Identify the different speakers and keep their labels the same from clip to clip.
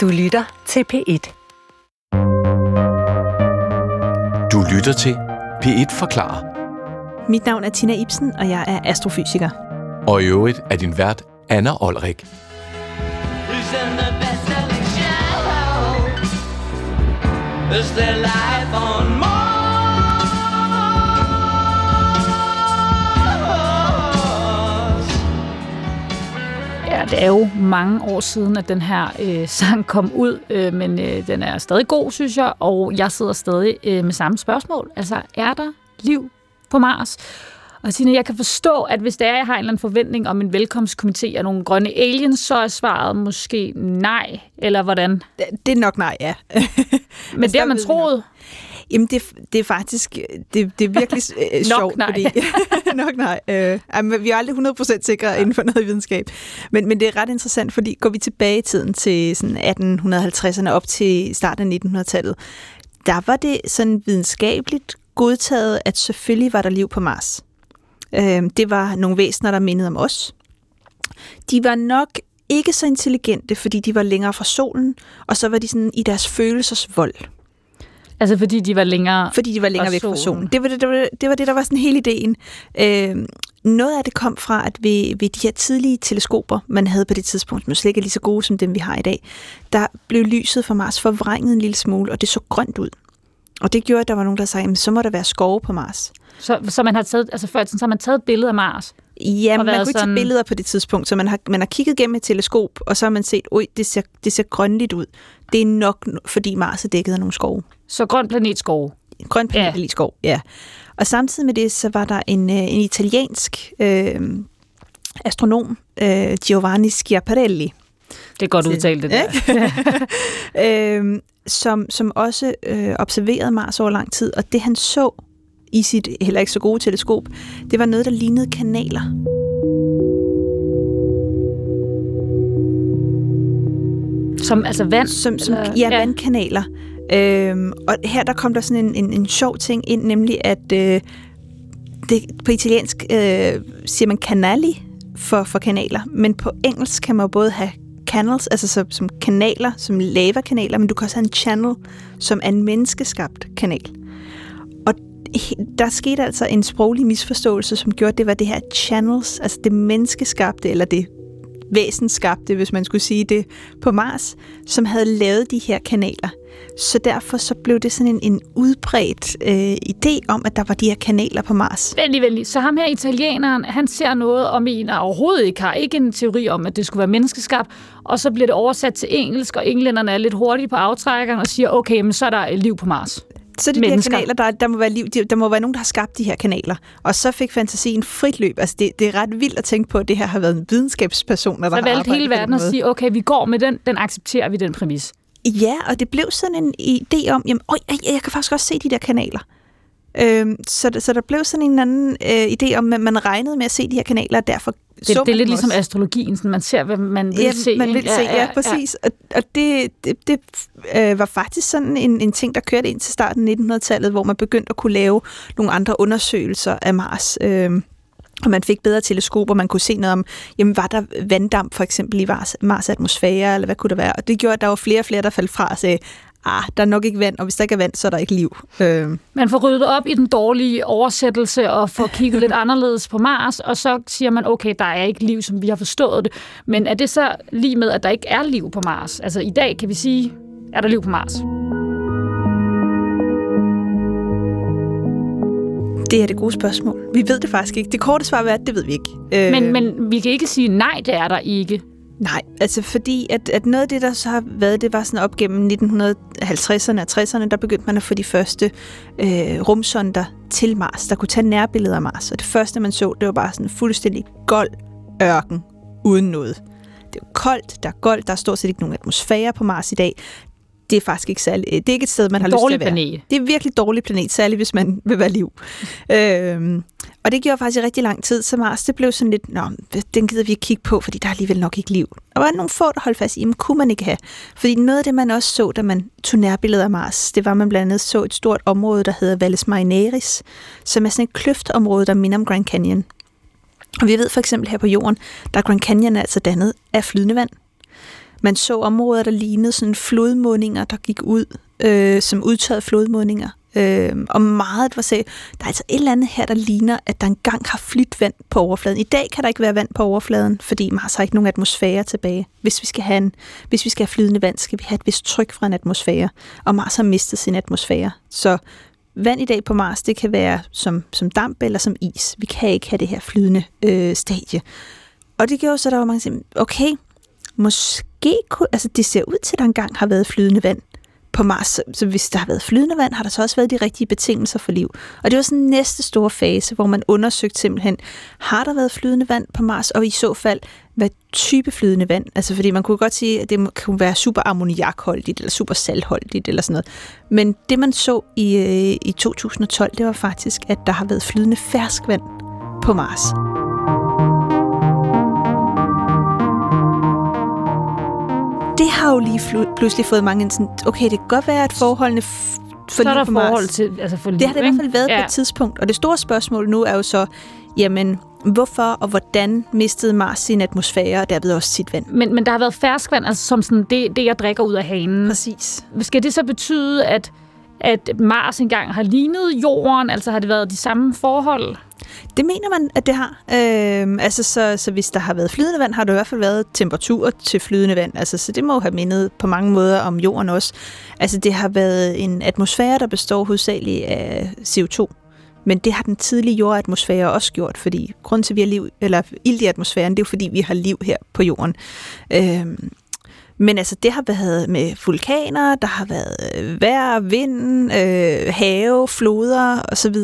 Speaker 1: Du lytter til P1.
Speaker 2: Du lytter til P1 Forklarer.
Speaker 3: Mit navn er Tina Ibsen, og jeg er astrofysiker.
Speaker 2: Og i øvrigt er din vært Anna Olrik.
Speaker 4: Is there life on Mars?
Speaker 5: Ja, det er jo mange år siden, at den her øh, sang kom ud, øh, men øh, den er stadig god, synes jeg, og jeg sidder stadig øh, med samme spørgsmål. Altså, er der liv på Mars? Og Tina, jeg kan forstå, at hvis der er, jeg har en eller anden forventning om en velkomstkomité og nogle grønne aliens, så er svaret måske nej, eller hvordan?
Speaker 3: Det er nok nej, ja.
Speaker 5: Men det har man troet.
Speaker 3: Jamen, det, det er faktisk det, det er virkelig øh,
Speaker 5: Nok
Speaker 3: sjovt,
Speaker 5: nej.
Speaker 3: fordi... nok nej. Øh, jamen, vi er aldrig 100% sikre ja. inden for noget videnskab. Men, men det er ret interessant, fordi går vi tilbage i tiden til sådan 1850'erne op til starten af 1900-tallet, der var det sådan videnskabeligt godtaget, at selvfølgelig var der liv på Mars. Øh, det var nogle væsener, der mindede om os. De var nok ikke så intelligente, fordi de var længere fra solen, og så var de sådan i deres følelsers vold.
Speaker 5: Altså, fordi de var længere...
Speaker 3: Fordi de var længere
Speaker 5: fra
Speaker 3: væk fra
Speaker 5: solen.
Speaker 3: Det var det, det, var, det var det, der var sådan hele ideen. Øh, noget af det kom fra, at ved, ved de her tidlige teleskoper, man havde på det tidspunkt, som slet ikke er lige så gode som dem, vi har i dag, der blev lyset fra Mars forvrænget en lille smule, og det så grønt ud. Og det gjorde, at der var nogen, der sagde, "Jamen, så må der være skove på Mars.
Speaker 5: Så, så man har taget, altså før, så har man taget et billede af Mars.
Speaker 3: Ja, man kunne ikke
Speaker 5: sådan-
Speaker 3: tage billeder på det tidspunkt, så man har, man har kigget gennem et teleskop, og så har man set, oj, det ser, det ser grønligt ud. Det er nok, fordi Mars er dækket af nogle skove.
Speaker 5: Så grøn planet skove.
Speaker 3: Grøn planet
Speaker 5: Ja.
Speaker 3: skov, ja. Og samtidig med det, så var der en, øh, en italiensk øh, astronom, øh, Giovanni Schiaparelli,
Speaker 5: Det er godt udtalt, det der.
Speaker 3: øh, som, som også øh, observerede Mars over lang tid, og det han så i sit heller ikke så gode teleskop, det var noget, der lignede kanaler.
Speaker 5: Som altså vand?
Speaker 3: Som, som,
Speaker 5: eller-
Speaker 3: ja, vandkanaler. Øhm, og her der kom der sådan en, en, en sjov ting ind, nemlig at øh, det, på italiensk øh, siger man canali for, for kanaler, men på engelsk kan man jo både have canals, altså som, som kanaler, som lavakanaler, men du kan også have en channel, som er en menneskeskabt kanal. Og der skete altså en sproglig misforståelse, som gjorde, at det var det her channels, altså det menneskeskabte, eller det væsenskabte, hvis man skulle sige det, på Mars, som havde lavet de her kanaler. Så derfor så blev det sådan en, en udbredt øh, idé om, at der var de her kanaler på Mars.
Speaker 5: Venlig, venlig. Så ham her italieneren, han ser noget og mener overhovedet ikke har ikke en teori om, at det skulle være menneskeskabt, og så bliver det oversat til engelsk, og englænderne er lidt hurtige på aftrækkeren og siger, okay, men så er der øh, liv på Mars.
Speaker 3: Så er det de her kanaler, der, der, må være liv, de- der må være nogen, der har skabt de her kanaler. Og så fik fantasien frit løb. Altså det, det er ret vildt at tænke på, at det her har været videnskabspersoner, der
Speaker 5: Så
Speaker 3: har
Speaker 5: valgte
Speaker 3: arbejdet
Speaker 5: hele verden at sige, okay, vi går med den, den accepterer vi, den præmis.
Speaker 3: Ja, og det blev sådan en idé om, jamen, øj, jeg, jeg kan faktisk også se de der kanaler. Øhm, så, der- så der blev sådan en anden øh, idé om, at man regnede med at se de her kanaler, og derfor
Speaker 5: Det,
Speaker 3: så
Speaker 5: det er lidt ligesom
Speaker 3: også.
Speaker 5: astrologien, sådan man ser, hvad man vil
Speaker 3: ja,
Speaker 5: se.
Speaker 3: man vil
Speaker 5: ikke?
Speaker 3: se, ja, præcis. Og, og det, det, det øh, var faktisk sådan en, en ting, der kørte ind til starten af 1900-tallet, hvor man begyndte at kunne lave nogle andre undersøgelser af Mars. Øh, og man fik bedre teleskoper, man kunne se noget om, jamen var der vanddamp for eksempel i Mars, Mars atmosfære, eller hvad kunne der være? Og det gjorde, at der var flere og flere, der faldt fra og sagde, ah, der er nok ikke vand, og hvis der ikke er vand, så er der ikke liv. Øh,
Speaker 5: Man får ryddet op i den dårlige oversættelse og får kigget lidt anderledes på Mars, og så siger man, okay, der er ikke liv, som vi har forstået det. Men er det så lige med, at der ikke er liv på Mars? Altså i dag kan vi sige, er der liv på Mars?
Speaker 3: det er det gode spørgsmål. Vi ved det faktisk ikke. Det korte svar er, at det ved vi ikke. Øh,
Speaker 5: Men, men vi kan ikke sige, nej, det er der ikke.
Speaker 3: Nej, altså fordi at, at noget af det, der så har været, det var sådan op gennem 1950'erne og 60'erne, der begyndte man at få de første øh, rumsonder til Mars, der kunne tage nærbilleder af Mars. Og det første, man så, det var bare sådan fuldstændig gold ørken uden noget. Det er koldt, der er goldt, der er stort set ikke nogen atmosfære på Mars i dag. Det er faktisk ikke særlig, det er ikke et sted, man har lyst til at være.
Speaker 5: planet.
Speaker 3: Det er virkelig dårlig planet, særligt hvis man vil være liv. øhm, og det gjorde faktisk i rigtig lang tid, så Mars det blev sådan lidt, Nå, den gider vi ikke kigge på, fordi der er alligevel nok ikke liv. Og der var nogle få, der holdt fast i, jamen kunne man ikke have. Fordi noget af det, man også så, da man tog nærbilleder af Mars, det var, at man blandt andet så et stort område, der hedder Valles Marineris, som er sådan et kløftområde, der minder om Grand Canyon. Og vi ved for eksempel her på jorden, der Grand Canyon altså dannet af flydende vand. Man så områder, der lignede sådan flodmundinger, der gik ud, øh, som udtørrede flodmundinger. Øh, og meget var sagde, der er altså et eller andet her, der ligner, at der engang har flyttet vand på overfladen. I dag kan der ikke være vand på overfladen, fordi Mars har ikke nogen atmosfære tilbage. Hvis vi skal have, en, hvis vi skal have flydende vand, skal vi have et vist tryk fra en atmosfære, og Mars har mistet sin atmosfære. Så vand i dag på Mars, det kan være som, som damp eller som is. Vi kan ikke have det her flydende øh, stadie. Og det gjorde så, der var mange, der sagde, okay, måske kunne, altså det ser ud til, at der engang har været flydende vand på Mars. Så, så hvis der har været flydende vand, har der så også været de rigtige betingelser for liv. Og det var sådan næste store fase, hvor man undersøgte simpelthen, har der været flydende vand på Mars, og i så fald, hvad type flydende vand? Altså fordi man kunne godt sige, at det kunne være super ammoniakholdigt, eller super saltholdigt, eller sådan noget. Men det man så i, øh, i 2012, det var faktisk, at der har været flydende ferskvand på Mars. Det har jo lige pludselig fået mange sådan, okay, det kan godt være, at forholdene for
Speaker 5: Så er der
Speaker 3: på
Speaker 5: forhold til, altså for
Speaker 3: det har det i hvert fald været ja. på et tidspunkt. Og det store spørgsmål nu er jo så, jamen, hvorfor og hvordan mistede Mars sin atmosfære, og derved også sit vand?
Speaker 5: Men, men der har været ferskvand, altså som sådan det, det, jeg drikker ud af hanen.
Speaker 3: Præcis.
Speaker 5: Skal det så betyde, at, at Mars engang har lignet jorden? Altså har det været de samme forhold?
Speaker 3: Det mener man, at det har. Øhm, altså, så, så hvis der har været flydende vand, har der i hvert fald været temperatur til flydende vand. Altså, så det må have mindet på mange måder om jorden også. Altså, det har været en atmosfære, der består hovedsageligt af CO2. Men det har den tidlige jordatmosfære også gjort, fordi grund til, at vi har liv, eller ild i atmosfæren, det er jo fordi, vi har liv her på jorden. Øhm, men altså, det har været med vulkaner, der har været øh, vejr, vind, øh, have, floder osv.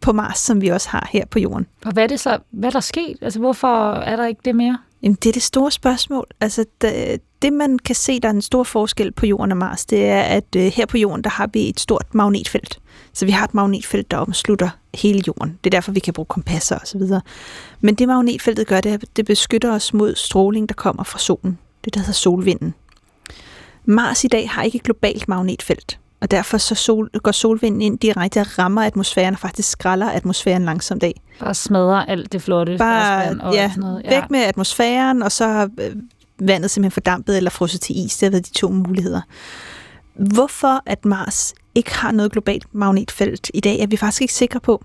Speaker 3: på Mars, som vi også har her på jorden.
Speaker 5: Og hvad er det så, hvad er der sket? Altså hvorfor er der ikke det mere?
Speaker 3: Jamen, det er det store spørgsmål. Altså, det, det man kan se, der er en stor forskel på jorden og Mars, det er, at øh, her på jorden, der har vi et stort magnetfelt. Så vi har et magnetfelt, der omslutter hele jorden. Det er derfor, vi kan bruge kompasser og så videre. Men det magnetfeltet gør, det, det beskytter os mod stråling, der kommer fra solen. Det der hedder solvinden. Mars i dag har ikke et globalt magnetfelt, og derfor så sol, går solvinden ind direkte og rammer atmosfæren og faktisk skralder atmosfæren langsomt af.
Speaker 5: Bare smadrer alt det flotte
Speaker 3: Bare
Speaker 5: og
Speaker 3: ja,
Speaker 5: sådan noget.
Speaker 3: væk med atmosfæren, og så har øh, vandet simpelthen fordampet eller frosset til is. Det har været de to muligheder. Hvorfor at Mars ikke har noget globalt magnetfelt i dag, er vi faktisk ikke sikre på.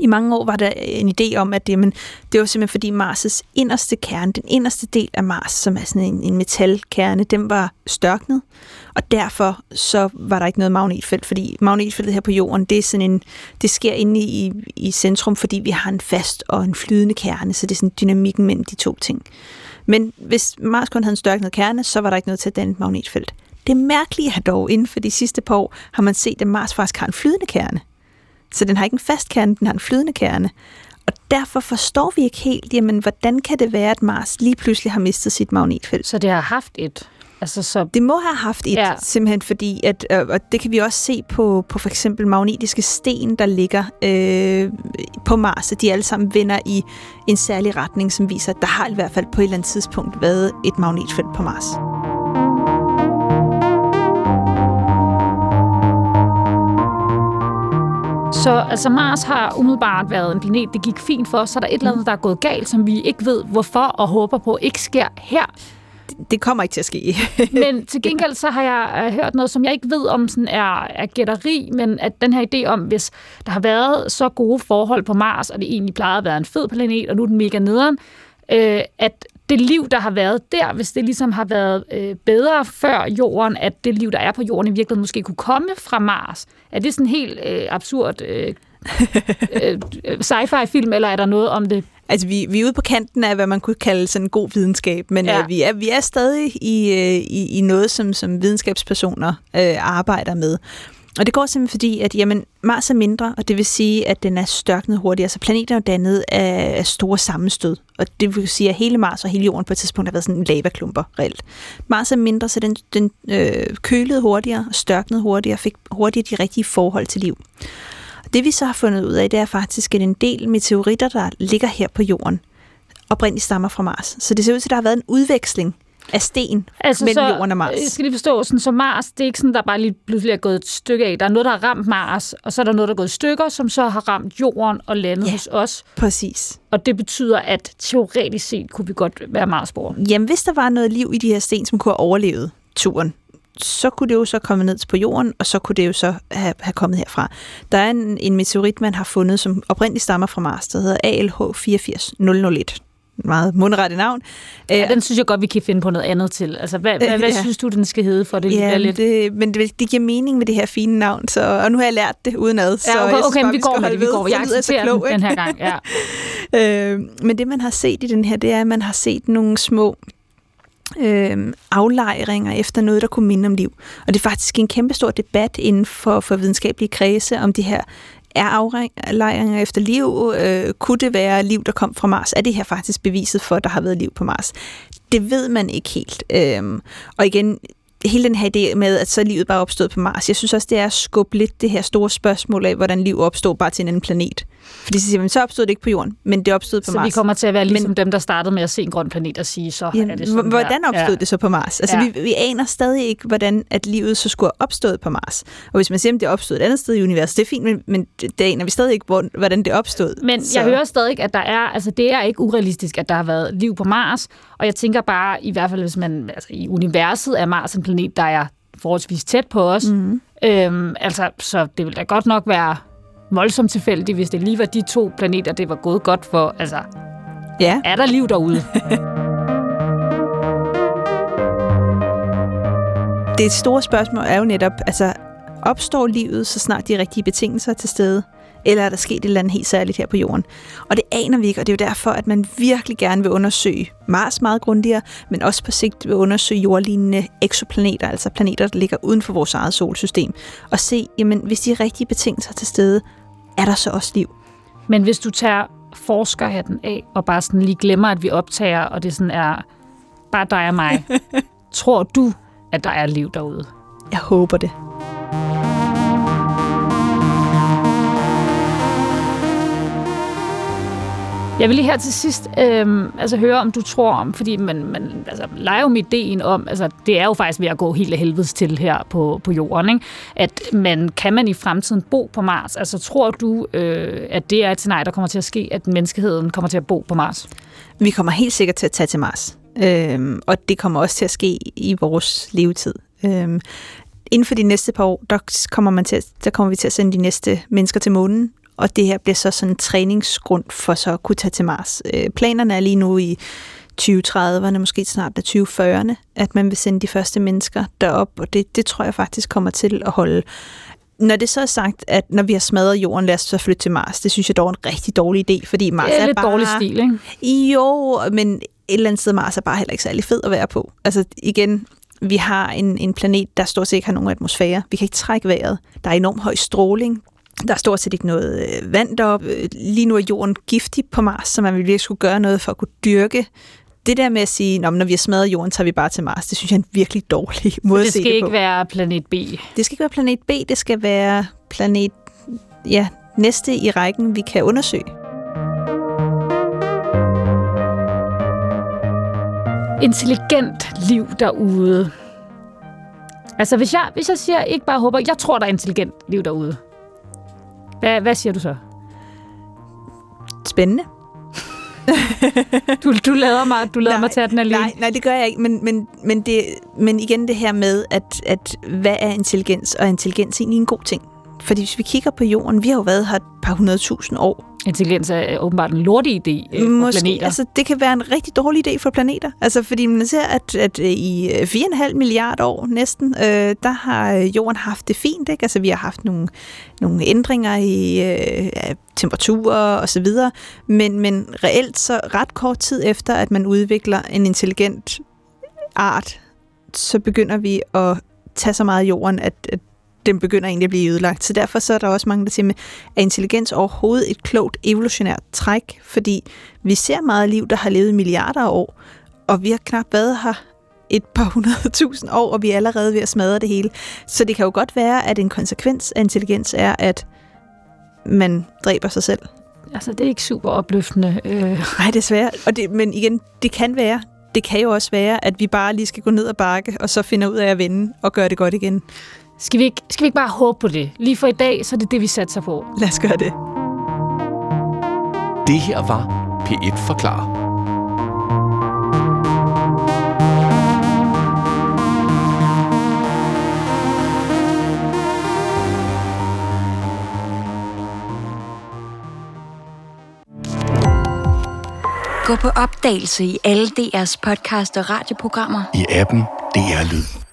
Speaker 3: I mange år var der øh, en idé om, at det, men det var simpelthen fordi Mars' inderste kerne, den inderste del af Mars, som er sådan en, en metalkerne, den var størknet, og derfor så var der ikke noget magnetfelt, fordi magnetfeltet her på jorden, det, er sådan en, det sker inde i, i centrum, fordi vi har en fast og en flydende kerne, så det er sådan dynamikken mellem de to ting. Men hvis Mars kun havde en størknet kerne, så var der ikke noget til at danne et magnetfelt. Det mærkelige er dog, inden for de sidste par år, har man set, at Mars faktisk har en flydende kerne. Så den har ikke en fast kerne, den har en flydende kerne. Og derfor forstår vi ikke helt, jamen, hvordan kan det være, at Mars lige pludselig har mistet sit magnetfelt?
Speaker 5: Så det har haft et. Altså, så
Speaker 3: Det må have haft et, ja. Simpelthen fordi, at, øh, og det kan vi også se på, på for eksempel magnetiske sten, der ligger øh, på Mars, at de alle sammen vender i en særlig retning, som viser, at der har i hvert fald på et eller andet tidspunkt været et magnetfelt på Mars.
Speaker 5: Så altså Mars har umiddelbart været en planet, det gik fint for, så er der et eller andet, der er gået galt, som vi ikke ved hvorfor og håber på ikke sker her.
Speaker 3: Det kommer ikke til at ske.
Speaker 5: Men til gengæld så har jeg øh, hørt noget, som jeg ikke ved om sådan er, er gætteri, men at den her idé om, hvis der har været så gode forhold på Mars, og det egentlig plejede at være en fed planet, og nu er den mega nederen, øh, at det liv, der har været der, hvis det ligesom har været øh, bedre før jorden, at det liv, der er på jorden, i virkeligheden måske kunne komme fra Mars. Er det sådan helt øh, absurd øh, øh, sci-fi-film, eller er der noget om det?
Speaker 3: Altså, vi, vi er ude på kanten af, hvad man kunne kalde sådan en god videnskab, men. Ja. øh, vi, er, vi er stadig i, øh, i, i noget, som, som videnskabspersoner øh, arbejder med. Og det går simpelthen fordi, at jamen, Mars er mindre, og det vil sige, at den er størknet hurtigere. Så planeten er dannet af, store sammenstød. Og det vil sige, at hele Mars og hele Jorden på et tidspunkt har været sådan en lavaklumper, reelt. Mars er mindre, så den, den øh, kølede hurtigere størknede hurtigere fik hurtigt de rigtige forhold til liv. Og det vi så har fundet ud af, det er faktisk, at en del meteoritter, der ligger her på Jorden, oprindeligt stammer fra Mars. Så det ser ud til, at der har været en udveksling af sten altså, mellem jorden og Mars.
Speaker 5: Jeg skal lige forstå, sådan, så Mars, det er ikke sådan, der bare lige pludselig er gået et stykke af. Der er noget, der har ramt Mars, og så er der noget, der er gået i stykker, som så har ramt jorden og landet
Speaker 3: Ja.
Speaker 5: hos os.
Speaker 3: Præcis.
Speaker 5: Og det betyder, at teoretisk set kunne vi godt være Marsborg.
Speaker 3: Jamen, hvis der var noget liv i de her sten, som kunne have overlevet turen, så kunne det jo så komme ned på jorden, og så kunne det jo så have, have kommet herfra. Der er en, en meteorit, man har fundet, som oprindeligt stammer fra Mars, der hedder ALH 84001. Meget mundrette navn.
Speaker 5: Ja, den synes jeg godt, vi kan finde på noget andet til. Altså, hvad, hvad, hvad
Speaker 3: Ja.
Speaker 5: synes du, den skal hedde, for det
Speaker 3: Ja,
Speaker 5: lidt...
Speaker 3: det, men det, det giver mening med det her fine navn, så, og nu har jeg lært det udenad. så
Speaker 5: Ja,
Speaker 3: jeg
Speaker 5: okay,
Speaker 3: synes
Speaker 5: okay men vi går
Speaker 3: skal
Speaker 5: med det, vi
Speaker 3: ved,
Speaker 5: går.
Speaker 3: for
Speaker 5: Jeg
Speaker 3: så
Speaker 5: accepterer den,
Speaker 3: klog,
Speaker 5: den
Speaker 3: ikke?
Speaker 5: her gang, ja.
Speaker 3: Øh, men det, man har set i den her, det er, at man har set nogle små øh, aflejringer efter noget, der kunne minde om liv. Og det er faktisk en kæmpe stor debat inden for, for videnskabelige kredse, om det her er aflejringer efter liv. Øh, kunne det være liv, der kom fra Mars? Er det her faktisk beviset for, at der har været liv på Mars? Det ved man ikke helt. Øh, og igen, hele den her idé med, at så er livet bare opstået på Mars. Jeg synes også, det er at skubbe lidt det her store spørgsmål af, hvordan liv opstår bare til en anden planet. Fordi så siger man, så opstod det ikke på Jorden, men det opstod på
Speaker 5: Så
Speaker 3: Mars.
Speaker 5: vi kommer til at være ligesom dem, der startede med at se en grøn planet og sige, så er
Speaker 3: Jamen,
Speaker 5: det sådan
Speaker 3: hvordan opstod
Speaker 5: ja.
Speaker 3: det så på Mars? Altså,
Speaker 5: Ja.
Speaker 3: ja. vi, vi aner stadig ikke, hvordan at livet så skulle have opstået på Mars. Og hvis man siger, at det opstod et andet sted i universet, det er fint, men, men det aner vi stadig ikke, hvor- hvordan det opstod.
Speaker 5: Men
Speaker 3: så.
Speaker 5: jeg hører stadig, at der er, altså det er ikke urealistisk, at der har været liv på Mars, og jeg tænker bare, i hvert fald hvis man, altså i universet er Mars en planet, der er forholdsvis tæt på os, mm. øhm, altså så det vil da godt nok være voldsomt tilfældigt, hvis det lige var de to planeter, det var gået godt for, altså
Speaker 3: Ja,
Speaker 5: er der liv derude?
Speaker 3: det store spørgsmål er jo netop, altså, opstår livet, så snart de rigtige betingelser er til stede? Eller er der sket et eller andet helt særligt her på jorden? Og det aner vi ikke, og det er jo derfor, at man virkelig gerne vil undersøge Mars meget grundigere, men også på sigt vil undersøge jordlignende eksoplaneter, altså planeter, der ligger uden for vores eget solsystem, og se, jamen, hvis de rigtige betingelser er til stede, er der så også liv?
Speaker 5: Men hvis du tager forskerhatten af, og bare sådan lige glemmer, at vi optager, og det sådan er bare dig og mig, tror du, at der er liv derude?
Speaker 3: Jeg håber det.
Speaker 5: Jeg vil lige her til sidst øh, altså høre, om du tror om, fordi man, man altså, leger jo med ideen om, altså det er jo faktisk ved at gå helt af helvedes til her på, på jorden, ikke? at man, kan man i fremtiden bo på Mars? Altså tror du, øh, at det er et scenarie, der kommer til at ske, at menneskeheden kommer til at bo på Mars?
Speaker 3: Vi kommer helt sikkert til at tage til Mars. øh, og det kommer også til at ske i vores levetid. Øh, inden for de næste par år, der kommer, man til, at- der kommer vi til at sende de næste mennesker til månen, og det her bliver så sådan en træningsgrund for så at kunne tage til Mars. Øh, planerne er lige nu i 2030'erne, måske snart af 2040'erne, at man vil sende de første mennesker derop, og det, det tror jeg faktisk kommer til at holde. Når det så er sagt, at når vi har smadret jorden, lad os så flytte til Mars, det synes jeg dog er en rigtig dårlig idé, fordi Mars
Speaker 5: Det er
Speaker 3: er
Speaker 5: lidt
Speaker 3: bare...
Speaker 5: dårlig stil, ikke?
Speaker 3: Jo, men et eller andet sted Mars er bare heller ikke særlig fed at være på. Altså igen, vi har en, en planet, der stort set ikke har nogen atmosfære. Vi kan ikke trække vejret. Der er enormt høj stråling. Der er stort set ikke noget øh, vand deroppe. Øh, Lige nu er jorden giftig på Mars, så man vil virkelig skulle gøre noget for at kunne dyrke. Det der med at sige, "Nå, når vi har smadret jorden, tager vi bare til Mars, det synes jeg er en virkelig dårlig måde
Speaker 5: Det
Speaker 3: at se
Speaker 5: skal
Speaker 3: det
Speaker 5: ikke
Speaker 3: på.
Speaker 5: være planet B.
Speaker 3: Det skal ikke være planet B, det skal være planet ja, næste i rækken, vi kan undersøge.
Speaker 5: Intelligent liv derude. Altså, hvis jeg, hvis jeg siger, ikke bare håber, jeg tror, der er intelligent liv derude. Hvad, hvad siger du så?
Speaker 3: Spændende.
Speaker 5: Du, du lader mig, du lader mig tage den alene.
Speaker 3: Nej, nej, det gør jeg ikke. Men, men, men, det, men igen det her med, at, at hvad er intelligens? Og er intelligens egentlig en god ting? Fordi hvis vi kigger på jorden, vi har jo været her et par hundredtusind år.
Speaker 5: Intelligens er åbenbart en lortig idé øh, for
Speaker 3: Måske,
Speaker 5: planeter.
Speaker 3: altså, det kan være en rigtig dårlig idé for planeter. Altså, fordi man ser, at, at øh, i øh, 4,5 milliarder år næsten, øh, der har øh, jorden haft det fint. Ikke? Altså, vi har haft nogle, nogle ændringer i øh, temperaturer og så videre. Men, men reelt så ret kort tid efter, at man udvikler en intelligent art, så begynder vi at tage så meget af jorden, at, at den begynder egentlig at blive ødelagt. Så derfor så er der også mange, der siger, er intelligens overhovedet et klogt evolutionært træk? Fordi vi ser meget liv, der har levet milliarder af år, og vi har knap været her et par hundrede tusind år, og vi er allerede ved at smadre det hele. Så det kan jo godt være, at en konsekvens af intelligens er, at man dræber sig selv.
Speaker 5: Altså, det er ikke super opløftende. Øh,
Speaker 3: Nej, desværre. Og det, men igen, det kan være. det kan jo også være, at vi bare lige skal gå ned ad bakke, og så finder ud af at vende og gøre det godt igen.
Speaker 5: Skal vi, ikke, skal vi ikke bare håbe på det? Lige for i dag, så er det det, vi satser på.
Speaker 3: Lad os gøre det.
Speaker 2: Det her var P1 Forklarer.
Speaker 1: Gå på opdagelse i alle DR's podcast og radioprogrammer.
Speaker 6: I appen DR Lyd.